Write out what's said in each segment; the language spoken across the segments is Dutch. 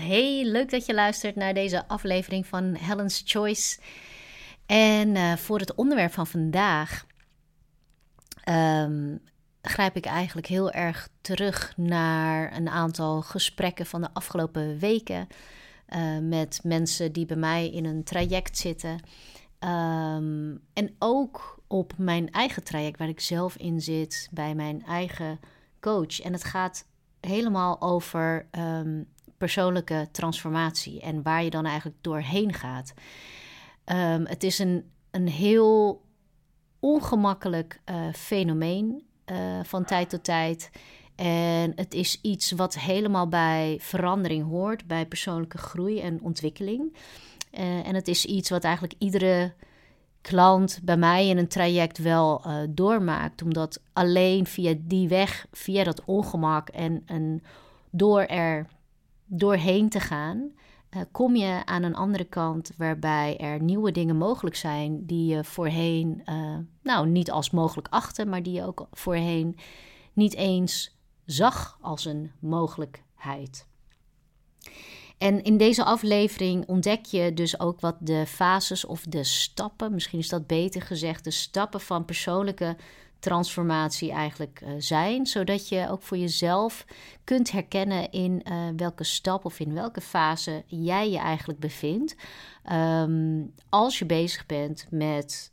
Hey, leuk dat je luistert naar deze aflevering van Helen's Choice. En uh, voor het onderwerp van vandaag um, grijp ik eigenlijk heel erg terug naar een aantal gesprekken van de afgelopen weken uh, met mensen die bij mij in een traject zitten. Um, en ook op mijn eigen traject waar ik zelf in zit, bij mijn eigen coach. En het gaat helemaal over um, persoonlijke transformatie en waar je dan eigenlijk doorheen gaat. Um, het is een, een heel ongemakkelijk uh, fenomeen uh, van tijd tot tijd. En het is iets wat helemaal bij verandering hoort, bij persoonlijke groei en ontwikkeling. Uh, en het is iets wat eigenlijk iedere klant bij mij in een traject wel doormaakt. Omdat alleen via die weg, via dat ongemak en, en door er doorheen te gaan, uh, kom je aan een andere kant waarbij er nieuwe dingen mogelijk zijn die je voorheen, uh, nou niet als mogelijk achtte, maar die je ook voorheen niet eens zag als een mogelijkheid. En in deze aflevering ontdek je dus ook wat de fases of de stappen, misschien is dat beter gezegd, de stappen van persoonlijke transformatie eigenlijk uh, zijn, zodat je ook voor jezelf kunt herkennen in uh, welke stap of in welke fase jij je eigenlijk bevindt um, als je bezig bent met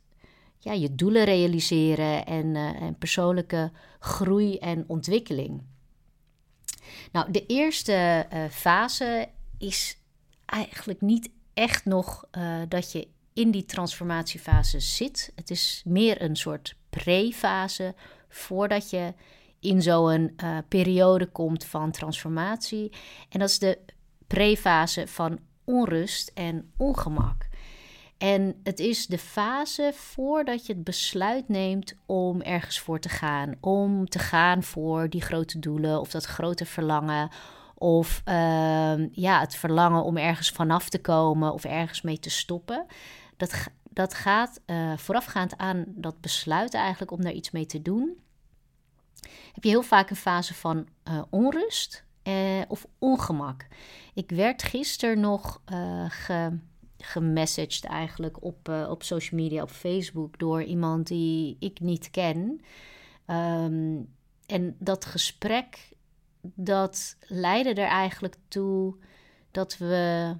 ja, je doelen realiseren en, uh, en persoonlijke groei en ontwikkeling. Nou, de eerste fase is eigenlijk niet echt nog dat je in die transformatiefase zit. Het is meer een soort pre-fase voordat je in zo'n uh, periode komt van transformatie. En dat is de pre-fase van onrust en ongemak. En het is de fase voordat je het besluit neemt om ergens voor te gaan. Om te gaan voor die grote doelen of dat grote verlangen. Of uh, ja, het verlangen om ergens vanaf te komen of ergens mee te stoppen. Dat, dat gaat uh, voorafgaand aan dat besluit eigenlijk om daar iets mee te doen. Heb je heel vaak een fase van uh, onrust uh, of ongemak. Ik werd gisteren nog ge, gemessaged eigenlijk op, op social media, op Facebook, door iemand die ik niet ken. Um, en dat gesprek, dat leidde er eigenlijk toe dat we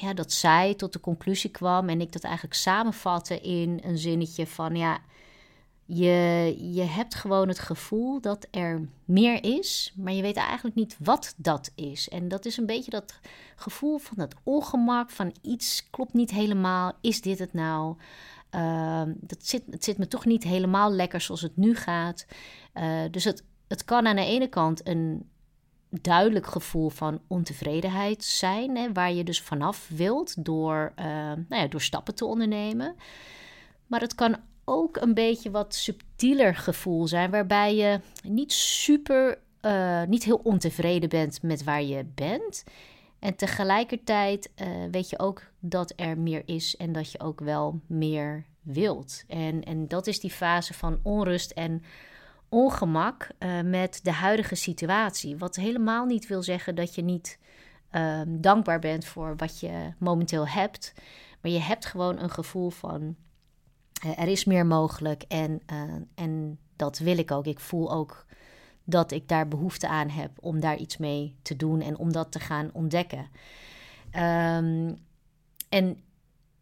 ja, dat zij tot de conclusie kwam en ik dat eigenlijk samenvatte in een zinnetje van ja, je, je hebt gewoon het gevoel dat er meer is, maar je weet eigenlijk niet wat dat is. En dat is een beetje dat gevoel van dat ongemak, van iets klopt niet helemaal, is dit het nou? Uh, dat zit, het zit me toch niet helemaal lekker zoals het nu gaat. Uh, dus het, het kan aan de ene kant een duidelijk gevoel van ontevredenheid zijn, hè, waar je dus vanaf wilt door, uh, nou ja, door stappen te ondernemen. Maar het kan ook een beetje wat subtieler gevoel zijn, waarbij je niet super, uh, niet heel ontevreden bent met waar je bent. En tegelijkertijd uh, weet je ook dat er meer is en dat je ook wel meer wilt. En, en dat is die fase van onrust en ongemak uh, met de huidige situatie. Wat helemaal niet wil zeggen dat je niet uh, dankbaar bent voor wat je momenteel hebt. Maar je hebt gewoon een gevoel van uh, er is meer mogelijk en, eh, en dat wil ik ook. Ik voel ook dat ik daar behoefte aan heb om daar iets mee te doen en om dat te gaan ontdekken. Um, en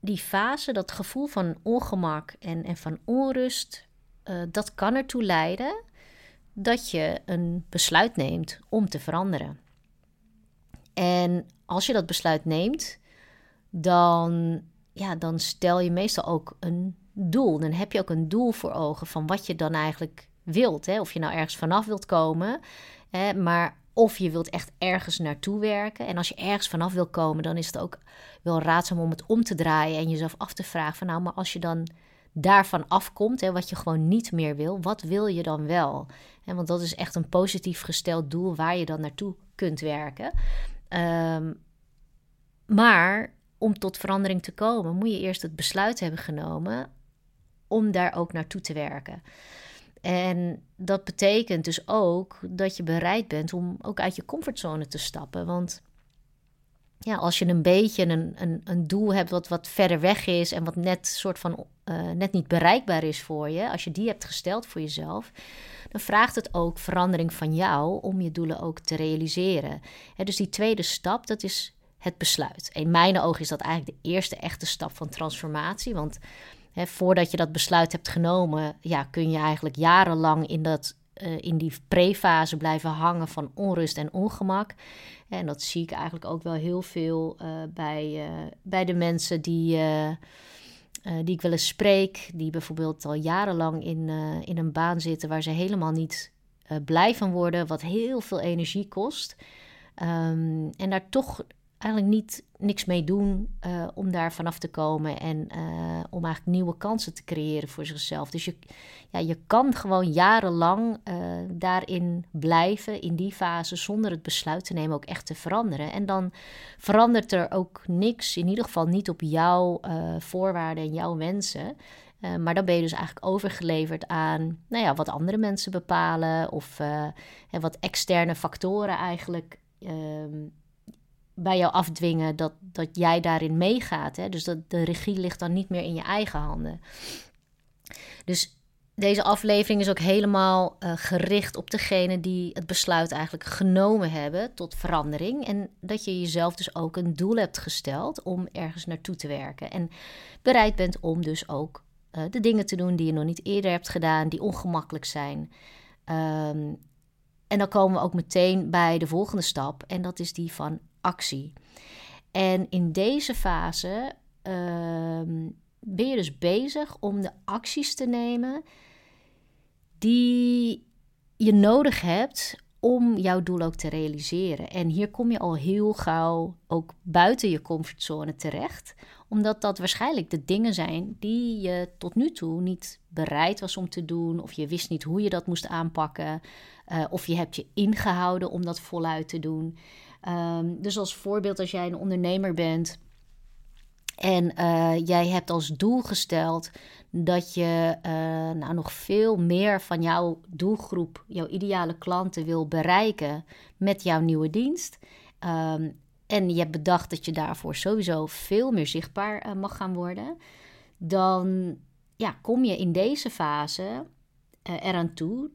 die fase, dat gevoel van ongemak en, en van onrust, uh, dat kan ertoe leiden dat je een besluit neemt om te veranderen. En als je dat besluit neemt, dan, ja, dan stel je meestal ook een doel. Dan heb je ook een doel voor ogen van wat je dan eigenlijk wilt. Hè? Of je nou ergens vanaf wilt komen, hè? maar of je wilt echt ergens naartoe werken. En als je ergens vanaf wil komen, dan is het ook wel raadzaam om het om te draaien en jezelf af te vragen van nou, maar als je dan daarvan afkomt, hè, wat je gewoon niet meer wil, wat wil je dan wel? Hè, want dat is echt een positief gesteld doel waar je dan naartoe kunt werken. Um, maar om tot verandering te komen, moet je eerst het besluit hebben genomen om daar ook naartoe te werken. En dat betekent dus ook dat je bereid bent om ook uit je comfortzone te stappen. Want ja, als je een beetje een, een, een doel hebt wat wat verder weg is en wat net soort van uh, net niet bereikbaar is voor je, als je die hebt gesteld voor jezelf, dan vraagt het ook verandering van jou om je doelen ook te realiseren. dus die tweede stap, dat is het besluit. In mijn ogen is dat eigenlijk de eerste echte stap van transformatie, want voordat je dat besluit hebt genomen, ja, kun je eigenlijk jarenlang in dat uh, in die pre-fase blijven hangen van onrust en ongemak. En dat zie ik eigenlijk ook wel heel veel uh, bij, bij de mensen die, die ik wel eens spreek, die bijvoorbeeld al jarenlang in, in een baan zitten waar ze helemaal niet blij van worden, wat heel veel energie kost. Um, en daar toch eigenlijk niet niks mee doen uh, om daar vanaf te komen en uh, om eigenlijk nieuwe kansen te creëren voor zichzelf. Dus je, ja, je kan gewoon jarenlang uh, daarin blijven, in die fase, zonder het besluit te nemen ook echt te veranderen. En dan verandert er ook niks, in ieder geval niet op jouw voorwaarden en jouw wensen. maar dan ben je dus eigenlijk overgeleverd aan nou ja, wat andere mensen bepalen of wat externe factoren eigenlijk ehm, bij jou afdwingen dat, dat jij daarin meegaat. Hè? Dus dat de regie ligt dan niet meer in je eigen handen. Dus deze aflevering is ook helemaal uh, gericht op degene die het besluit eigenlijk genomen hebben tot verandering. En dat je jezelf dus ook een doel hebt gesteld om ergens naartoe te werken. En bereid bent om dus ook uh, de dingen te doen die je nog niet eerder hebt gedaan, die ongemakkelijk zijn. Um, en dan komen we ook meteen bij de volgende stap. En dat is die van actie. En in deze fase ehm, ben je dus bezig om de acties te nemen die je nodig hebt om jouw doel ook te realiseren. En hier kom je al heel gauw ook buiten je comfortzone terecht, omdat dat waarschijnlijk de dingen zijn die je tot nu toe niet bereid was om te doen, of je wist niet hoe je dat moest aanpakken, uh, of je hebt je ingehouden om dat voluit te doen. Um, dus als voorbeeld, als jij een ondernemer bent en uh, jij hebt als doel gesteld dat je uh, nou nog veel meer van jouw doelgroep, jouw ideale klanten wil bereiken met jouw nieuwe dienst. Um, en je hebt bedacht dat je daarvoor sowieso veel meer zichtbaar uh, mag gaan worden. Dan ja, kom je in deze fase eraan toe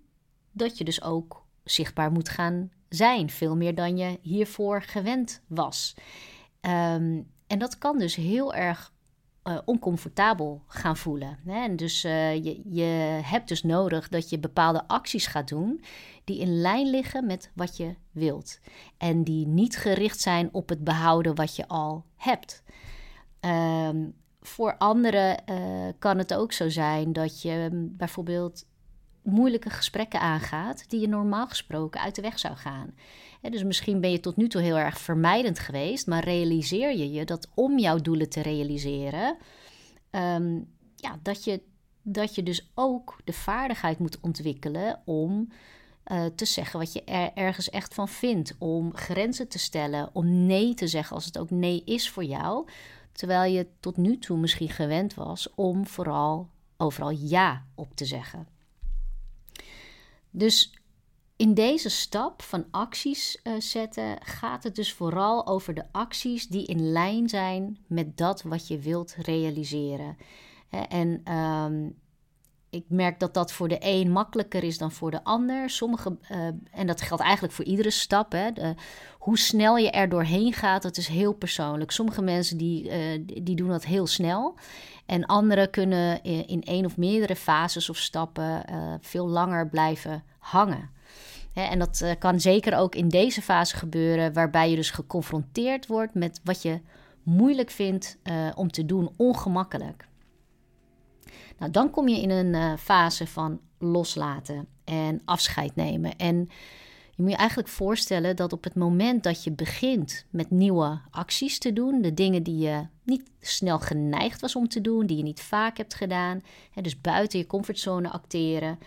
dat je dus ook zichtbaar moet gaan zijn. Veel meer dan je hiervoor gewend was. Um, en dat kan dus heel erg uh, oncomfortabel gaan voelen. Hè? En dus uh, je, je hebt dus nodig dat je bepaalde acties gaat doen die in lijn liggen met wat je wilt. En die niet gericht zijn op het behouden wat je al hebt. Um, voor anderen uh, kan het ook zo zijn dat je bijvoorbeeld moeilijke gesprekken aangaat die je normaal gesproken uit de weg zou gaan. Dus misschien ben je tot nu toe heel erg vermijdend geweest, maar realiseer je je dat om jouw doelen te realiseren, ehm, ja, dat, je, dat je dus ook de vaardigheid moet ontwikkelen om uh, te zeggen wat je er ergens echt van vindt, om grenzen te stellen, om nee te zeggen als het ook nee is voor jou, terwijl je tot nu toe misschien gewend was om vooral overal ja op te zeggen. Dus in deze stap van acties uh, zetten gaat het dus vooral over de acties die in lijn zijn met dat wat je wilt realiseren. En um, ik merk dat dat voor de een makkelijker is dan voor de ander. Sommige, uh, en dat geldt eigenlijk voor iedere stap. Hè, hoe snel je er doorheen gaat, dat is heel persoonlijk. Sommige mensen die, uh, die doen dat heel snel. En anderen kunnen in, één of meerdere fases of stappen veel langer blijven hangen. En dat kan zeker ook in deze fase gebeuren, waarbij je dus geconfronteerd wordt met wat je moeilijk vindt om te doen, ongemakkelijk. Nou, dan kom je in een uh, fase van loslaten en afscheid nemen. En je moet je eigenlijk voorstellen dat op het moment dat je begint met nieuwe acties te doen, de dingen die je niet snel geneigd was om te doen, die je niet vaak hebt gedaan, dus buiten je comfortzone acteren,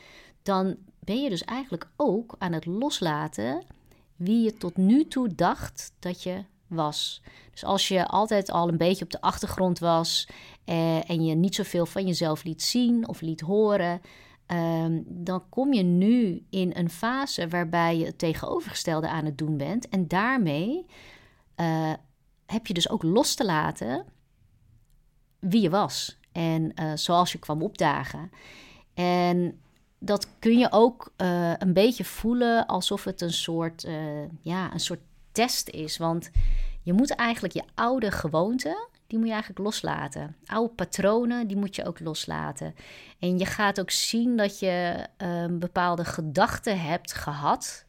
dan ben je dus eigenlijk ook aan het loslaten wie je tot nu toe dacht dat je was. Dus als je altijd al een beetje op de achtergrond was eh, en je niet zoveel van jezelf liet zien of liet horen, ehm, dan kom je nu in een fase waarbij je het tegenovergestelde aan het doen bent en daarmee uh, heb je dus ook los te laten wie je was en uh, zoals je kwam opdagen. En dat kun je ook uh, een beetje voelen alsof het een soort, uh, ja, een soort test is. Want je moet eigenlijk je oude gewoonten, die moet je eigenlijk loslaten. Oude patronen, die moet je ook loslaten. En je gaat ook zien dat je uh, bepaalde gedachten hebt gehad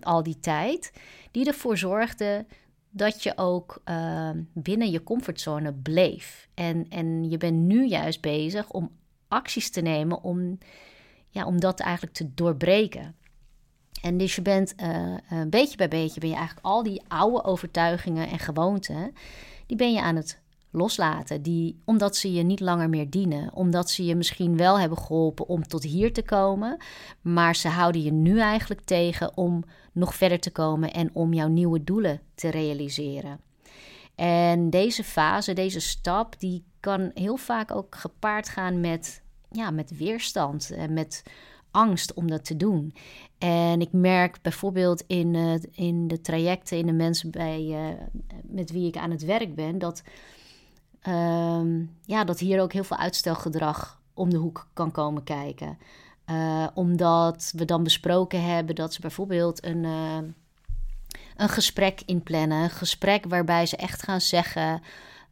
al die tijd, die ervoor zorgden dat je ook binnen je comfortzone bleef. En, en je bent nu juist bezig om acties te nemen om, ja, om dat eigenlijk te doorbreken. En dus je bent uh, beetje bij beetje, ben je eigenlijk al die oude overtuigingen en gewoonten, die ben je aan het loslaten. Die, omdat ze je niet langer meer dienen. Omdat ze je misschien wel hebben geholpen om tot hier te komen. Maar ze houden je nu eigenlijk tegen om nog verder te komen en om jouw nieuwe doelen te realiseren. En deze fase, deze stap, die kan heel vaak ook gepaard gaan met, ja, met weerstand en met angst om dat te doen. En ik merk bijvoorbeeld in, uh, in de trajecten, in de mensen bij, uh, met wie ik aan het werk ben, dat, uh, ja, dat hier ook heel veel uitstelgedrag om de hoek kan komen kijken. Uh, omdat we dan besproken hebben dat ze bijvoorbeeld een, een gesprek inplannen. Een gesprek waarbij ze echt gaan zeggen.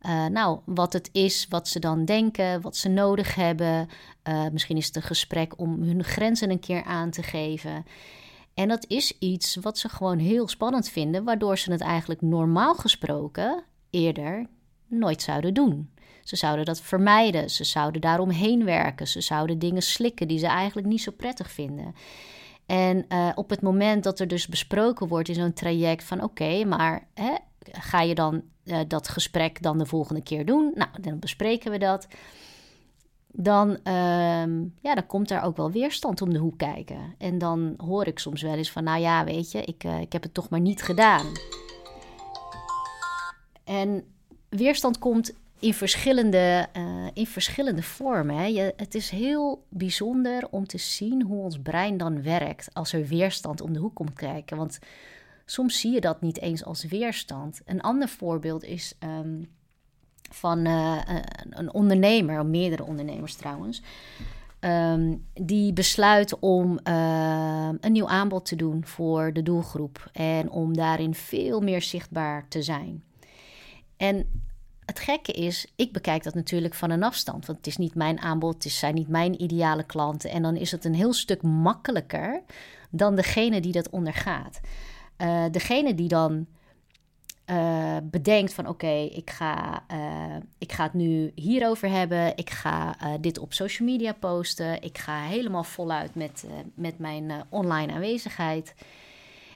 Uh, nou, wat het is, wat ze dan denken, wat ze nodig hebben. Uh, misschien is het een gesprek om hun grenzen een keer aan te geven. En dat is iets wat ze gewoon heel spannend vinden, waardoor ze het eigenlijk normaal gesproken eerder nooit zouden doen. Ze zouden dat vermijden, ze zouden daaromheen werken, ze zouden dingen slikken die ze eigenlijk niet zo prettig vinden. En uh, op het moment dat er dus besproken wordt in zo'n traject van oké, maar hè, ga je dan uh, dat gesprek dan de volgende keer doen? Nou, dan bespreken we dat. Dan, uh, ja, dan komt er ook wel weerstand om de hoek kijken. En dan hoor ik soms wel eens van, nou ja, weet je, ik, uh, ik heb het toch maar niet gedaan. En weerstand komt in verschillende, uh, in verschillende vormen. Hè. Je, het is heel bijzonder om te zien hoe ons brein dan werkt als er weerstand om de hoek komt kijken. Want soms zie je dat niet eens als weerstand. Een ander voorbeeld is um, van uh, een ondernemer, meerdere ondernemers trouwens. Um, die besluit om uh, een nieuw aanbod te doen voor de doelgroep en om daarin veel meer zichtbaar te zijn. En het gekke is, ik bekijk dat natuurlijk van een afstand. Want het is niet mijn aanbod, het zijn niet mijn ideale klanten. En dan is het een heel stuk makkelijker dan degene die dat ondergaat. Uh, degene die dan uh, bedenkt van oké, ik, ga, uh, ik ga het nu hierover hebben. Ik ga dit op social media posten. Ik ga helemaal voluit met, met mijn online aanwezigheid.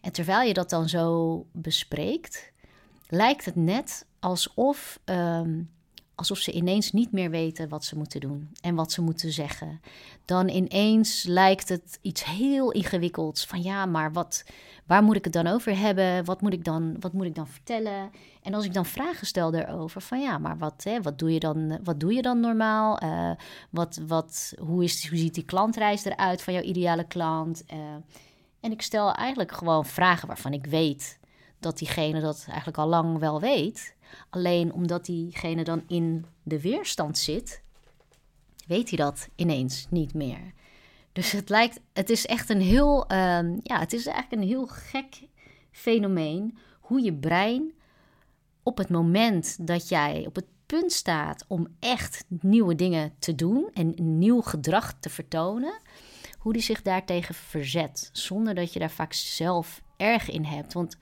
En terwijl je dat dan zo bespreekt, lijkt het net alsof, um, alsof ze ineens niet meer weten wat ze moeten doen en wat ze moeten zeggen. Dan ineens lijkt het iets heel ingewikkelds van ja, maar wat, waar moet ik het dan over hebben? Wat moet ik dan, wat moet ik dan vertellen? En als ik dan vragen stel daarover van ja, maar wat, hè, wat, doe, je dan, wat doe je dan normaal? Uh, wat, wat, hoe, is, hoe ziet die klantreis eruit van jouw ideale klant? Uh, en ik stel eigenlijk gewoon vragen waarvan ik weet dat diegene dat eigenlijk al lang wel weet. Alleen omdat diegene dan in de weerstand zit, weet hij dat ineens niet meer. Dus het lijkt, het is echt een heel, uh, ja, het is eigenlijk een heel gek fenomeen hoe je brein op het moment dat jij op het punt staat om echt nieuwe dingen te doen en nieuw gedrag te vertonen, hoe die zich daartegen verzet, zonder dat je daar vaak zelf erg in hebt. Want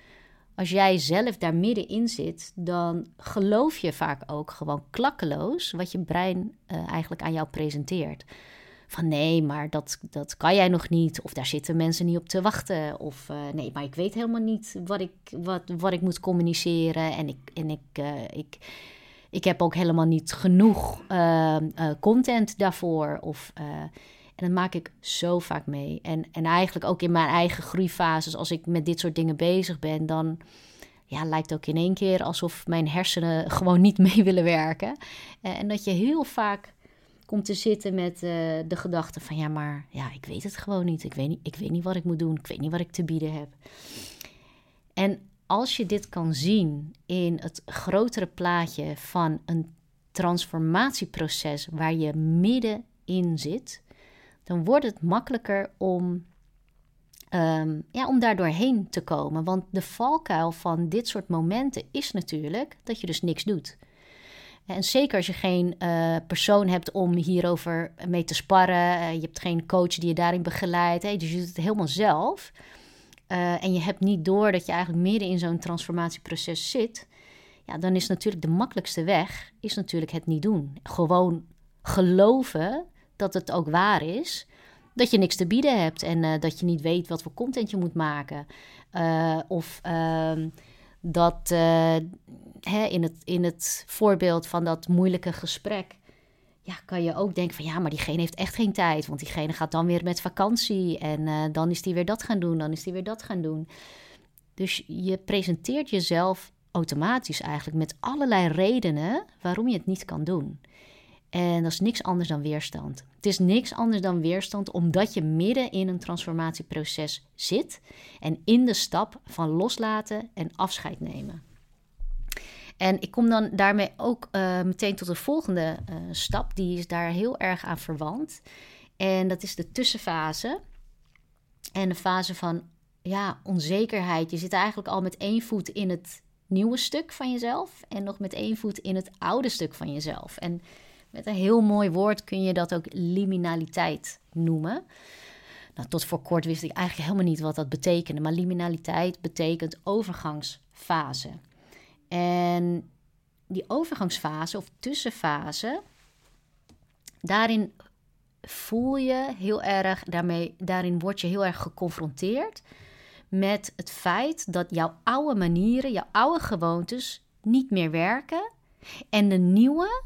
als jij zelf daar middenin zit, dan geloof je vaak ook gewoon klakkeloos wat je brein uh, eigenlijk aan jou presenteert. Van nee, maar dat, dat kan jij nog niet. Of daar zitten mensen niet op te wachten. Of uh, nee, maar ik weet helemaal niet wat ik, wat, wat ik moet communiceren. En ik, en ik, uh, ik, ik heb ook helemaal niet genoeg content daarvoor. Of en dat maak ik zo vaak mee. En, en eigenlijk ook in mijn eigen groeifases, als ik met dit soort dingen bezig ben, dan ja, lijkt ook in één keer alsof mijn hersenen gewoon niet mee willen werken. Eh, en dat je heel vaak komt te zitten met uh, de gedachte van ja, maar ja, ik weet het gewoon niet. Ik weet niet. ik weet niet wat ik moet doen. Ik weet niet wat ik te bieden heb. En als je dit kan zien in het grotere plaatje van een transformatieproces waar je middenin zit, dan wordt het makkelijker om, um, ja, om daar doorheen te komen. Want de valkuil van dit soort momenten is natuurlijk dat je dus niks doet. En zeker als je geen uh, persoon hebt om hierover mee te sparren, uh, je hebt geen coach die je daarin begeleidt, dus je doet het helemaal zelf. Uh, en je hebt niet door dat je eigenlijk midden in zo'n transformatieproces zit, ja, dan is natuurlijk de makkelijkste weg is natuurlijk het niet doen. Gewoon geloven dat het ook waar is, dat je niks te bieden hebt en dat je niet weet wat voor content je moet maken. of ehm, dat hè, in, het, in het voorbeeld van dat moeilijke gesprek, ja, kan je ook denken van ja, maar diegene heeft echt geen tijd. Want diegene gaat dan weer met vakantie en dan is die weer dat gaan doen, dan is die weer dat gaan doen. Dus je presenteert jezelf automatisch eigenlijk met allerlei redenen waarom je het niet kan doen. En dat is niks anders dan weerstand. Het is niks anders dan weerstand omdat je midden in een transformatieproces zit en in de stap van loslaten en afscheid nemen. En ik kom dan daarmee ook uh, meteen tot de volgende uh, stap. Die is daar heel erg aan verwant. En dat is de tussenfase. En de fase van ja, onzekerheid. Je zit eigenlijk al met één voet in het nieuwe stuk van jezelf. En nog met één voet in het oude stuk van jezelf. En met een heel mooi woord kun je dat ook liminaliteit noemen. Nou, tot voor kort wist ik eigenlijk helemaal niet wat dat betekende. Maar liminaliteit betekent overgangsfase. En die overgangsfase of tussenfase, daarin voel je heel erg, daarmee, daarin word je heel erg geconfronteerd met het feit dat jouw oude manieren, jouw oude gewoontes niet meer werken. En de nieuwe,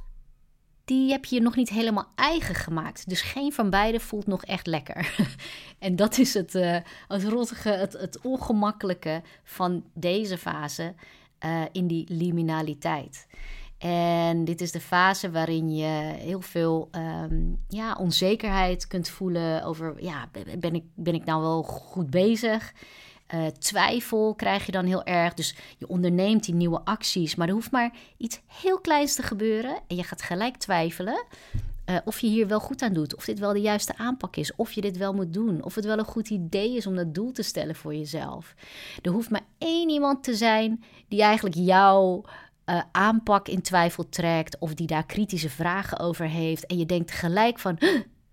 die heb je nog niet helemaal eigen gemaakt. Dus geen van beide voelt nog echt lekker. en dat is het, uh, het rottige, het, het ongemakkelijke van deze fase. Eh, in die liminaliteit. En dit is de fase waarin je heel veel ehm, ja, onzekerheid kunt voelen over, ja, ben ik, ben ik nou wel goed bezig? Uh, twijfel krijg je dan heel erg. Dus je onderneemt die nieuwe acties, maar er hoeft maar iets heel kleins te gebeuren en je gaat gelijk twijfelen. Uh, of je hier wel goed aan doet, of dit wel de juiste aanpak is, of je dit wel moet doen, of het wel een goed idee is om dat doel te stellen voor jezelf. Er hoeft maar één iemand te zijn die eigenlijk jouw uh, aanpak in twijfel trekt, of die daar kritische vragen over heeft. En je denkt gelijk van,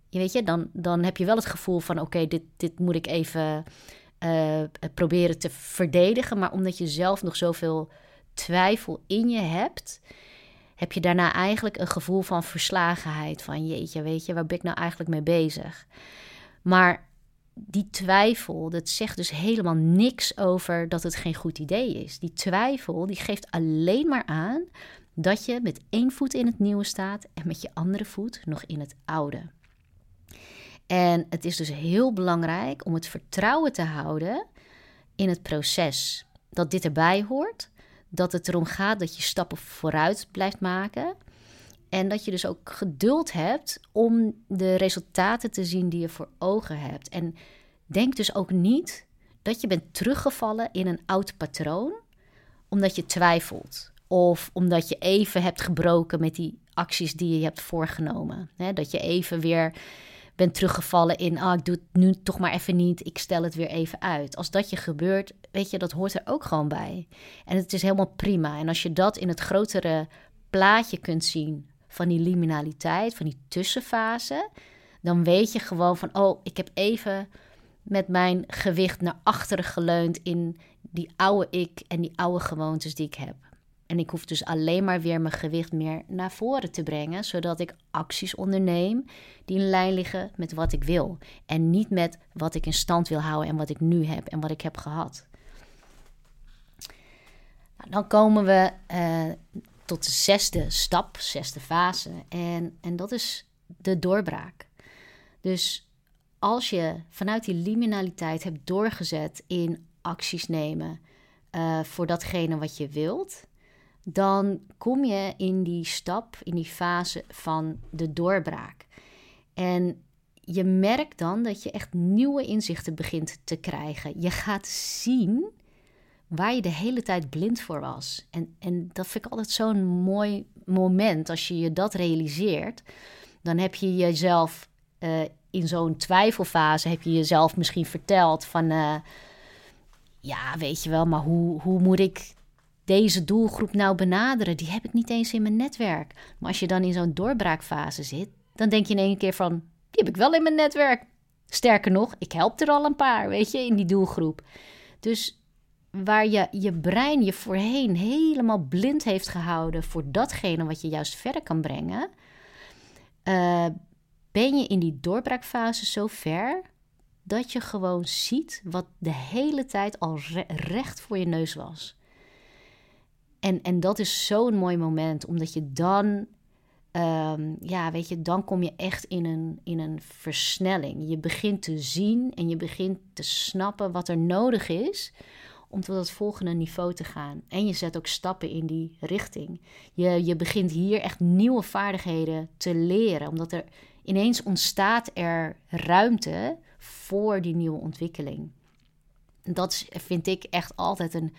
je weet je, dan, dan heb je wel het gevoel van, oké, dit, dit moet ik even uh, proberen te verdedigen. Maar omdat je zelf nog zoveel twijfel in je hebt, heb je daarna eigenlijk een gevoel van verslagenheid. Van jeetje, weet je, waar ben ik nou eigenlijk mee bezig? Maar die twijfel, dat zegt dus helemaal niks over dat het geen goed idee is. Die twijfel, die geeft alleen maar aan dat je met één voet in het nieuwe staat en met je andere voet nog in het oude. En het is dus heel belangrijk om het vertrouwen te houden in het proces. Dat dit erbij hoort, dat het erom gaat dat je stappen vooruit blijft maken. En dat je dus ook geduld hebt om de resultaten te zien die je voor ogen hebt. En denk dus ook niet dat je bent teruggevallen in een oud patroon omdat je twijfelt. Of omdat je even hebt gebroken met die acties die je hebt voorgenomen. dat je even weer bent teruggevallen in, ah, ik doe het nu toch maar even niet, ik stel het weer even uit. Als dat je gebeurt, weet je, dat hoort er ook gewoon bij. En het is helemaal prima. En als je dat in het grotere plaatje kunt zien van die liminaliteit, van die tussenfase, dan weet je gewoon van, oh, ik heb even met mijn gewicht naar achteren geleund in die oude ik en die oude gewoontes die ik heb. En ik hoef dus alleen maar weer mijn gewicht meer naar voren te brengen, zodat ik acties onderneem die in lijn liggen met wat ik wil. En niet met wat ik in stand wil houden en wat ik nu heb en wat ik heb gehad. Nou, dan komen we uh, tot de zesde stap, zesde fase. En, en dat is de doorbraak. Dus als je vanuit die liminaliteit hebt doorgezet in acties nemen uh, voor datgene wat je wilt, dan kom je in die stap, in die fase van de doorbraak. En je merkt dan dat je echt nieuwe inzichten begint te krijgen. Je gaat zien waar je de hele tijd blind voor was. En, en dat vind ik altijd zo'n mooi moment als je je dat realiseert. Dan heb je jezelf uh, in zo'n twijfelfase, heb je jezelf misschien verteld van, uh, ja, weet je wel, maar hoe, hoe moet ik deze doelgroep nou benaderen? Die heb ik niet eens in mijn netwerk. Maar als je dan in zo'n doorbraakfase zit, dan denk je in één keer van, die heb ik wel in mijn netwerk. Sterker nog, ik help er al een paar, weet je, in die doelgroep. Dus waar je je brein je voorheen helemaal blind heeft gehouden voor datgene wat je juist verder kan brengen, uh, ben je in die doorbraakfase zo ver dat je gewoon ziet wat de hele tijd al recht voor je neus was. En, en dat is zo'n mooi moment, omdat je dan, um, ja, weet je, dan kom je echt in een, in een versnelling. Je begint te zien en je begint te snappen wat er nodig is om tot het volgende niveau te gaan. En je zet ook stappen in die richting. Je, je begint hier echt nieuwe vaardigheden te leren, omdat er ineens ontstaat er ruimte voor die nieuwe ontwikkeling. Dat vind ik echt altijd een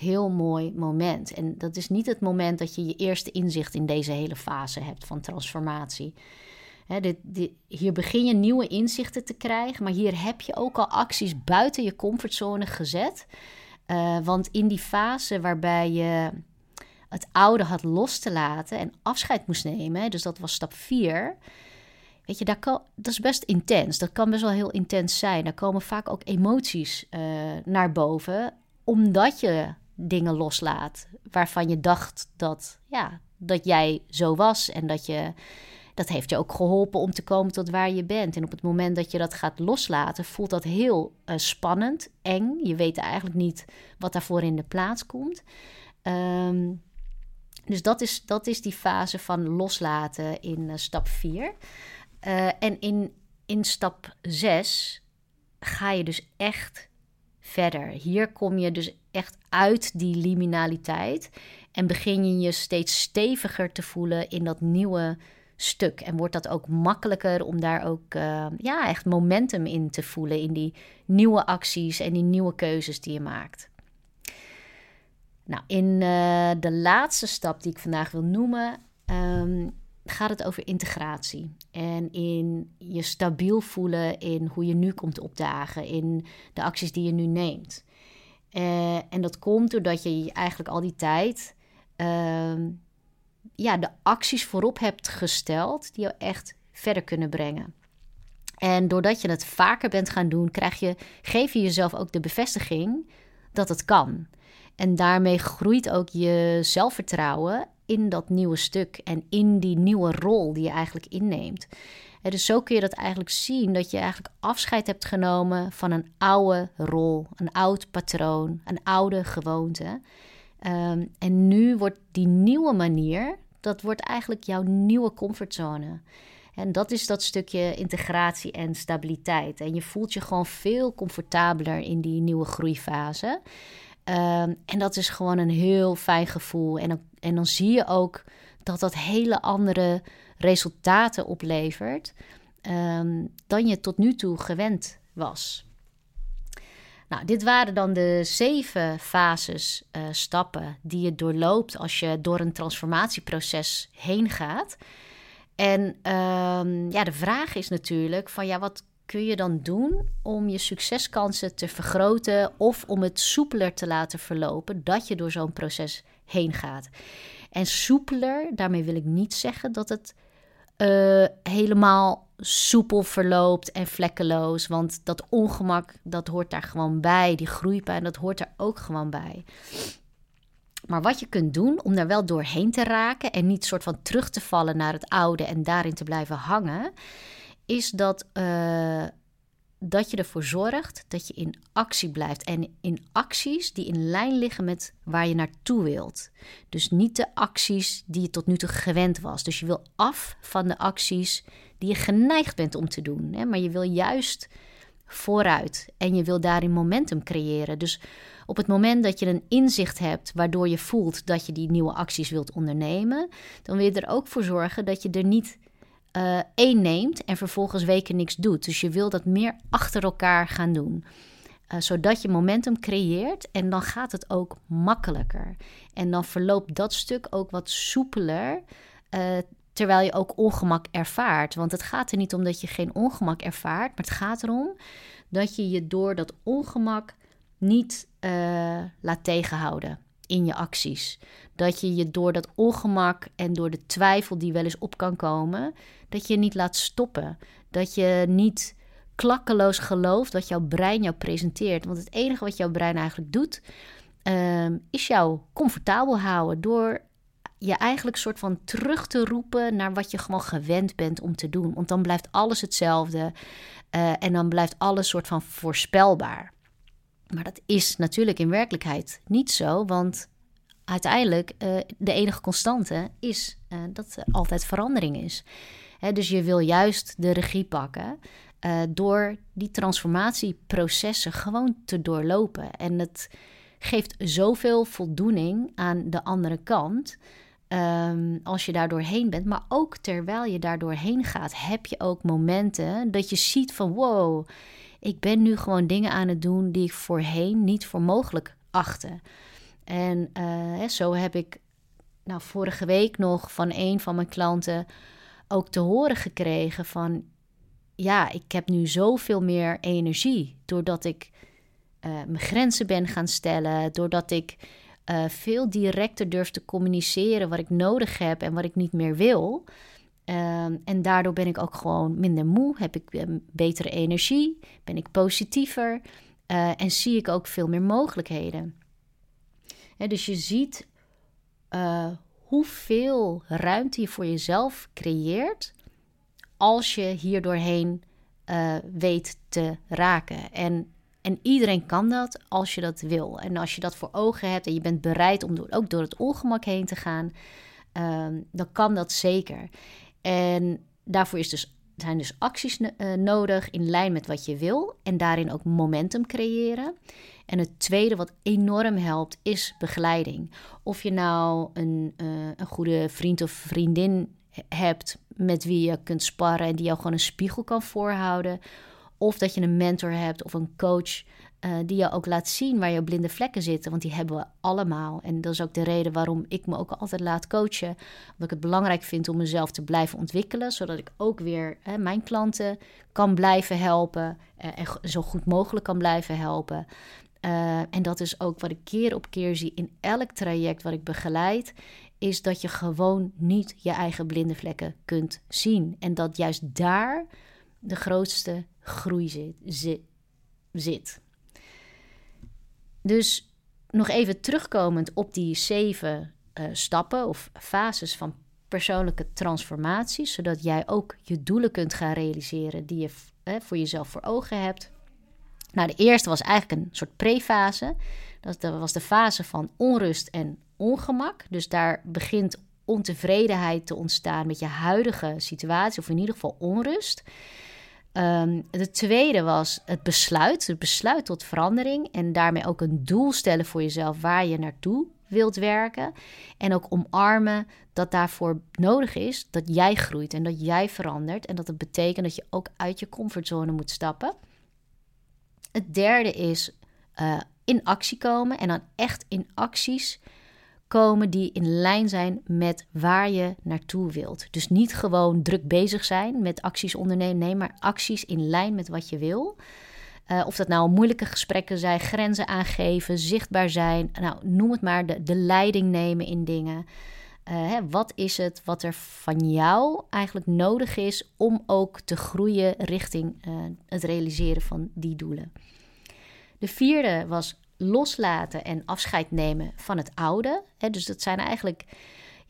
heel mooi moment. En dat is niet het moment dat je je eerste inzicht in deze hele fase hebt van transformatie. dit, hier begin je nieuwe inzichten te krijgen, maar hier heb je ook al acties buiten je comfortzone gezet. Uh, want in die fase waarbij je het oude had los te laten en afscheid moest nemen, dus dat was stap 4. Weet je, dat is best intens. Dat kan best wel heel intens zijn. Daar komen vaak ook emoties uh, naar boven, omdat je dingen loslaat waarvan je dacht dat, ja, dat jij zo was en dat je dat heeft je ook geholpen om te komen tot waar je bent. En op het moment dat je dat gaat loslaten, voelt dat heel uh, spannend, eng. Je weet eigenlijk niet wat daarvoor in de plaats komt. Um, dus dat is, dat is die fase van loslaten in uh, stap 4. Uh, en in, in stap 6 ga je dus echt verder. Hier kom je dus echt uit die liminaliteit en begin je je steeds steviger te voelen in dat nieuwe stuk. En wordt dat ook makkelijker om daar ook uh, ja, echt momentum in te voelen in die nieuwe acties en die nieuwe keuzes die je maakt. Nou, in uh, de laatste stap die ik vandaag wil noemen, um, gaat het over integratie. En in je stabiel voelen in hoe je nu komt opdagen, in de acties die je nu neemt. Uh, en dat komt doordat je eigenlijk al die tijd uh, ja, de acties voorop hebt gesteld die je echt verder kunnen brengen. En doordat je het vaker bent gaan doen, krijg je, geef je jezelf ook de bevestiging dat het kan. En daarmee groeit ook je zelfvertrouwen in dat nieuwe stuk en in die nieuwe rol die je eigenlijk inneemt. Dus zo kun je dat eigenlijk zien dat je eigenlijk afscheid hebt genomen van een oude rol, een oud patroon, een oude gewoonte. Um, en nu wordt die nieuwe manier, dat wordt eigenlijk jouw nieuwe comfortzone. En dat is dat stukje integratie en stabiliteit. En je voelt je gewoon veel comfortabeler in die nieuwe groeifase. Um, en dat is gewoon een heel fijn gevoel. En en dan zie je ook dat dat hele andere resultaten oplevert um, dan je tot nu toe gewend was. Nou, dit waren dan de zeven fases, uh, stappen die je doorloopt als je door een transformatieproces heen gaat. En um, ja, de vraag is natuurlijk van ja, wat kun je dan doen om je succeskansen te vergroten of om het soepeler te laten verlopen dat je door zo'n proces heen gaat? En soepeler, daarmee wil ik niet zeggen dat het uh, helemaal soepel verloopt en vlekkeloos. Want dat ongemak, dat hoort daar gewoon bij. Die groeipijn, dat hoort er ook gewoon bij. Maar wat je kunt doen om daar wel doorheen te raken en niet soort van terug te vallen naar het oude en daarin te blijven hangen, is dat, uh, dat je ervoor zorgt dat je in actie blijft. En in acties die in lijn liggen met waar je naartoe wilt. Dus niet de acties die je tot nu toe gewend was. Dus je wil af van de acties die je geneigd bent om te doen. Hè? Maar je wil juist vooruit en je wil daarin momentum creëren. Dus op het moment dat je een inzicht hebt waardoor je voelt dat je die nieuwe acties wilt ondernemen, dan wil je er ook voor zorgen dat je er niet uh, één neemt en vervolgens weken niks doet. Dus je wil dat meer achter elkaar gaan doen. zodat je momentum creëert en dan gaat het ook makkelijker. En dan verloopt dat stuk ook wat soepeler, terwijl je ook ongemak ervaart. Want het gaat er niet om dat je geen ongemak ervaart, maar het gaat erom dat je je door dat ongemak niet laat tegenhouden in je acties. Dat je je door dat ongemak en door de twijfel die wel eens op kan komen, dat je niet laat stoppen. Dat je niet klakkeloos gelooft wat jouw brein jou presenteert. Want het enige wat jouw brein eigenlijk doet, uh, is jou comfortabel houden door je eigenlijk soort van terug te roepen naar wat je gewoon gewend bent om te doen. Want dan blijft alles hetzelfde uh, en dan blijft alles soort van voorspelbaar. Maar dat is natuurlijk in werkelijkheid niet zo, want uiteindelijk uh, de enige constante is uh, dat er altijd verandering is. Hè, dus je wil juist de regie pakken door die transformatieprocessen gewoon te doorlopen. En het geeft zoveel voldoening aan de andere kant. Um, als je daar doorheen bent, maar ook terwijl je daar doorheen gaat, heb je ook momenten dat je ziet van wow, ik ben nu gewoon dingen aan het doen die ik voorheen niet voor mogelijk achtte. En uh, zo heb ik nou, vorige week nog van een van mijn klanten ook te horen gekregen van ja, ik heb nu zoveel meer energie doordat ik uh, mijn grenzen ben gaan stellen, doordat ik uh, veel directer durf te communiceren wat ik nodig heb en wat ik niet meer wil. Ehm, en daardoor ben ik ook gewoon minder moe, heb ik uh, betere energie, ben ik positiever uh, en zie ik ook veel meer mogelijkheden. dus je ziet hoeveel ruimte je voor jezelf creëert als je hier doorheen weet te raken. En en iedereen kan dat als je dat wil. En als je dat voor ogen hebt en je bent bereid om door, ook door het ongemak heen te gaan, um, dan kan dat zeker. En daarvoor is dus, zijn dus acties uh, nodig in lijn met wat je wil en daarin ook momentum creëren. En het tweede wat enorm helpt is begeleiding. Of je nou een, uh, een goede vriend of vriendin hebt met wie je kunt sparren en die jou gewoon een spiegel kan voorhouden of dat je een mentor hebt of een coach uh, die je ook laat zien waar je blinde vlekken zitten. Want die hebben we allemaal. En dat is ook de reden waarom ik me ook altijd laat coachen. Omdat ik het belangrijk vind om mezelf te blijven ontwikkelen. Zodat ik ook weer hè, mijn klanten kan blijven helpen. Uh, en zo goed mogelijk kan blijven helpen. Uh, en dat is ook wat ik keer op keer zie in elk traject wat ik begeleid. Is dat je gewoon niet je eigen blinde vlekken kunt zien. En dat juist daar de grootste groei zit. zit. Dus nog even terugkomend op die zeven uh, stappen of fases van persoonlijke transformatie, zodat jij ook je doelen kunt gaan realiseren die je voor jezelf voor ogen hebt. Nou, de eerste was eigenlijk een soort prefase. Dat was de fase van onrust en ongemak. Dus daar begint ontevredenheid te ontstaan met je huidige situatie, of in ieder geval onrust. Um, de tweede was het besluit, het besluit tot verandering en daarmee ook een doel stellen voor jezelf waar je naartoe wilt werken. En ook omarmen dat daarvoor nodig is dat jij groeit en dat jij verandert. En dat het betekent dat je ook uit je comfortzone moet stappen. Het derde is uh, in actie komen en dan echt in acties komen die in lijn zijn met waar je naartoe wilt. Dus niet gewoon druk bezig zijn met acties ondernemen, nee, maar acties in lijn met wat je wil. Uh, of dat nou moeilijke gesprekken zijn, grenzen aangeven, zichtbaar zijn. Nou, noem het maar, de, de leiding nemen in dingen. Uh, hè, wat is het wat er van jou eigenlijk nodig is om ook te groeien richting uh, het realiseren van die doelen? De vierde was loslaten en afscheid nemen van het oude. Hè, dus dat zijn eigenlijk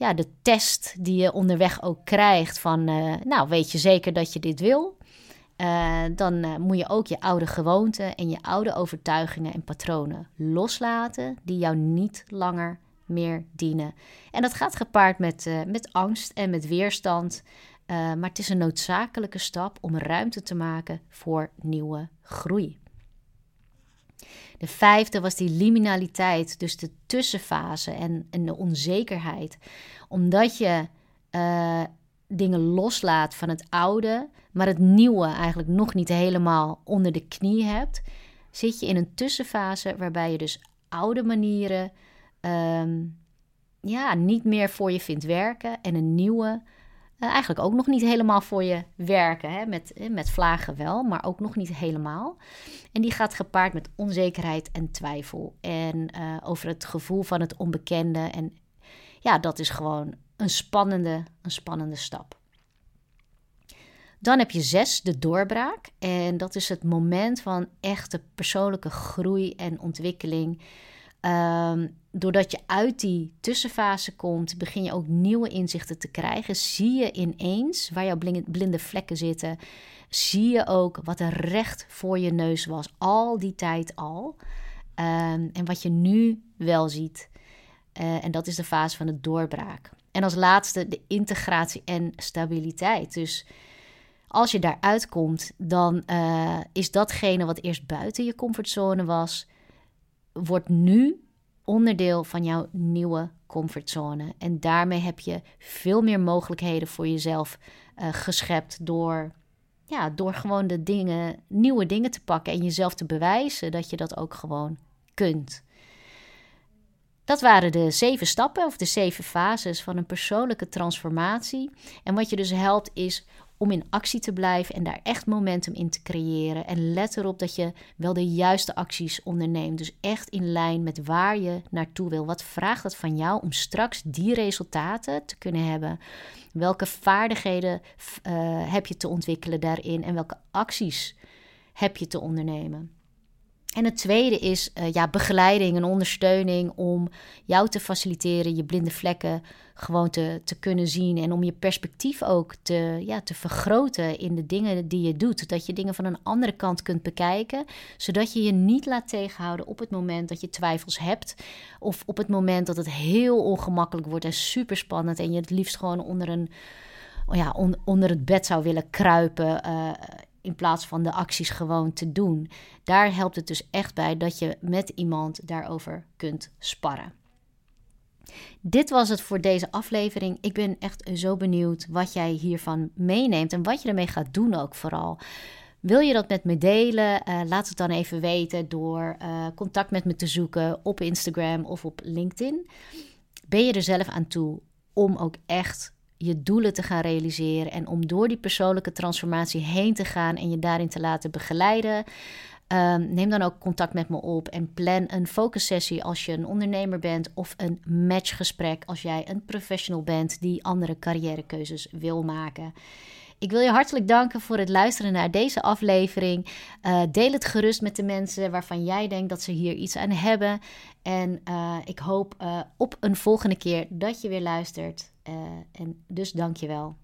ja, de test die je onderweg ook krijgt van, uh, nou weet je zeker dat je dit wil? Uh, dan uh, moet je ook je oude gewoonten en je oude overtuigingen en patronen loslaten die jou niet langer meer dienen. En dat gaat gepaard met, met angst en met weerstand. maar het is een noodzakelijke stap om ruimte te maken voor nieuwe groei. De vijfde was die liminaliteit, dus de tussenfase en, en de onzekerheid. Omdat je uh, dingen loslaat van het oude, maar het nieuwe eigenlijk nog niet helemaal onder de knie hebt, zit je in een tussenfase waarbij je dus oude manieren ehm, ja, niet meer voor je vindt werken en een nieuwe uh, eigenlijk ook nog niet helemaal voor je werken. Hè? Met, eh, met vlagen wel, maar ook nog niet helemaal. En die gaat gepaard met onzekerheid en twijfel. En uh, over het gevoel van het onbekende. En ja, dat is gewoon een spannende, een spannende stap. Dan heb je zes, de doorbraak. En dat is het moment van echte persoonlijke groei en ontwikkeling. Um, doordat je uit die tussenfase komt, begin je ook nieuwe inzichten te krijgen. Zie je ineens waar jouw blinde vlekken zitten. Zie je ook wat er recht voor je neus was, al die tijd al. Um, en wat je nu wel ziet. Uh, en dat is de fase van de doorbraak. En als laatste de integratie en stabiliteit. Dus als je daaruit komt, dan uh, is datgene wat eerst buiten je comfortzone was, wordt nu onderdeel van jouw nieuwe comfortzone. En daarmee heb je veel meer mogelijkheden voor jezelf uh, geschept door, ja, door gewoon de dingen, nieuwe dingen te pakken en jezelf te bewijzen dat je dat ook gewoon kunt. Dat waren de zeven stappen of de zeven fases van een persoonlijke transformatie. En wat je dus helpt is om in actie te blijven en daar echt momentum in te creëren. En let erop dat je wel de juiste acties onderneemt. Dus echt in lijn met waar je naartoe wil. Wat vraagt het van jou om straks die resultaten te kunnen hebben? Welke vaardigheden uh, heb je te ontwikkelen daarin en welke acties heb je te ondernemen? En het tweede is uh, ja, begeleiding en ondersteuning om jou te faciliteren, je blinde vlekken gewoon te, te kunnen zien. En om je perspectief ook te, ja, te vergroten in de dingen die je doet. Dat je dingen van een andere kant kunt bekijken. Zodat je je niet laat tegenhouden op het moment dat je twijfels hebt. Of op het moment dat het heel ongemakkelijk wordt en super spannend. En je het liefst gewoon onder een. Ja, onder het bed zou willen kruipen. Uh, in plaats van de acties gewoon te doen. Daar helpt het dus echt bij dat je met iemand daarover kunt sparren. Dit was het voor deze aflevering. Ik ben echt zo benieuwd wat jij hiervan meeneemt en wat je ermee gaat doen ook vooral. Wil je dat met me delen? Uh, laat het dan even weten door uh, contact met me te zoeken op Instagram of op LinkedIn. Ben je er zelf aan toe om ook echt je doelen te gaan realiseren en om door die persoonlijke transformatie heen te gaan en je daarin te laten begeleiden. Um, neem dan ook contact met me op en plan een focussessie als je een ondernemer bent of een matchgesprek als jij een professional bent die andere carrièrekeuzes wil maken. Ik wil je hartelijk danken voor het luisteren naar deze aflevering. Uh, deel het gerust met de mensen waarvan jij denkt dat ze hier iets aan hebben. En uh, ik hoop uh, op een volgende keer dat je weer luistert. en dus dank je wel.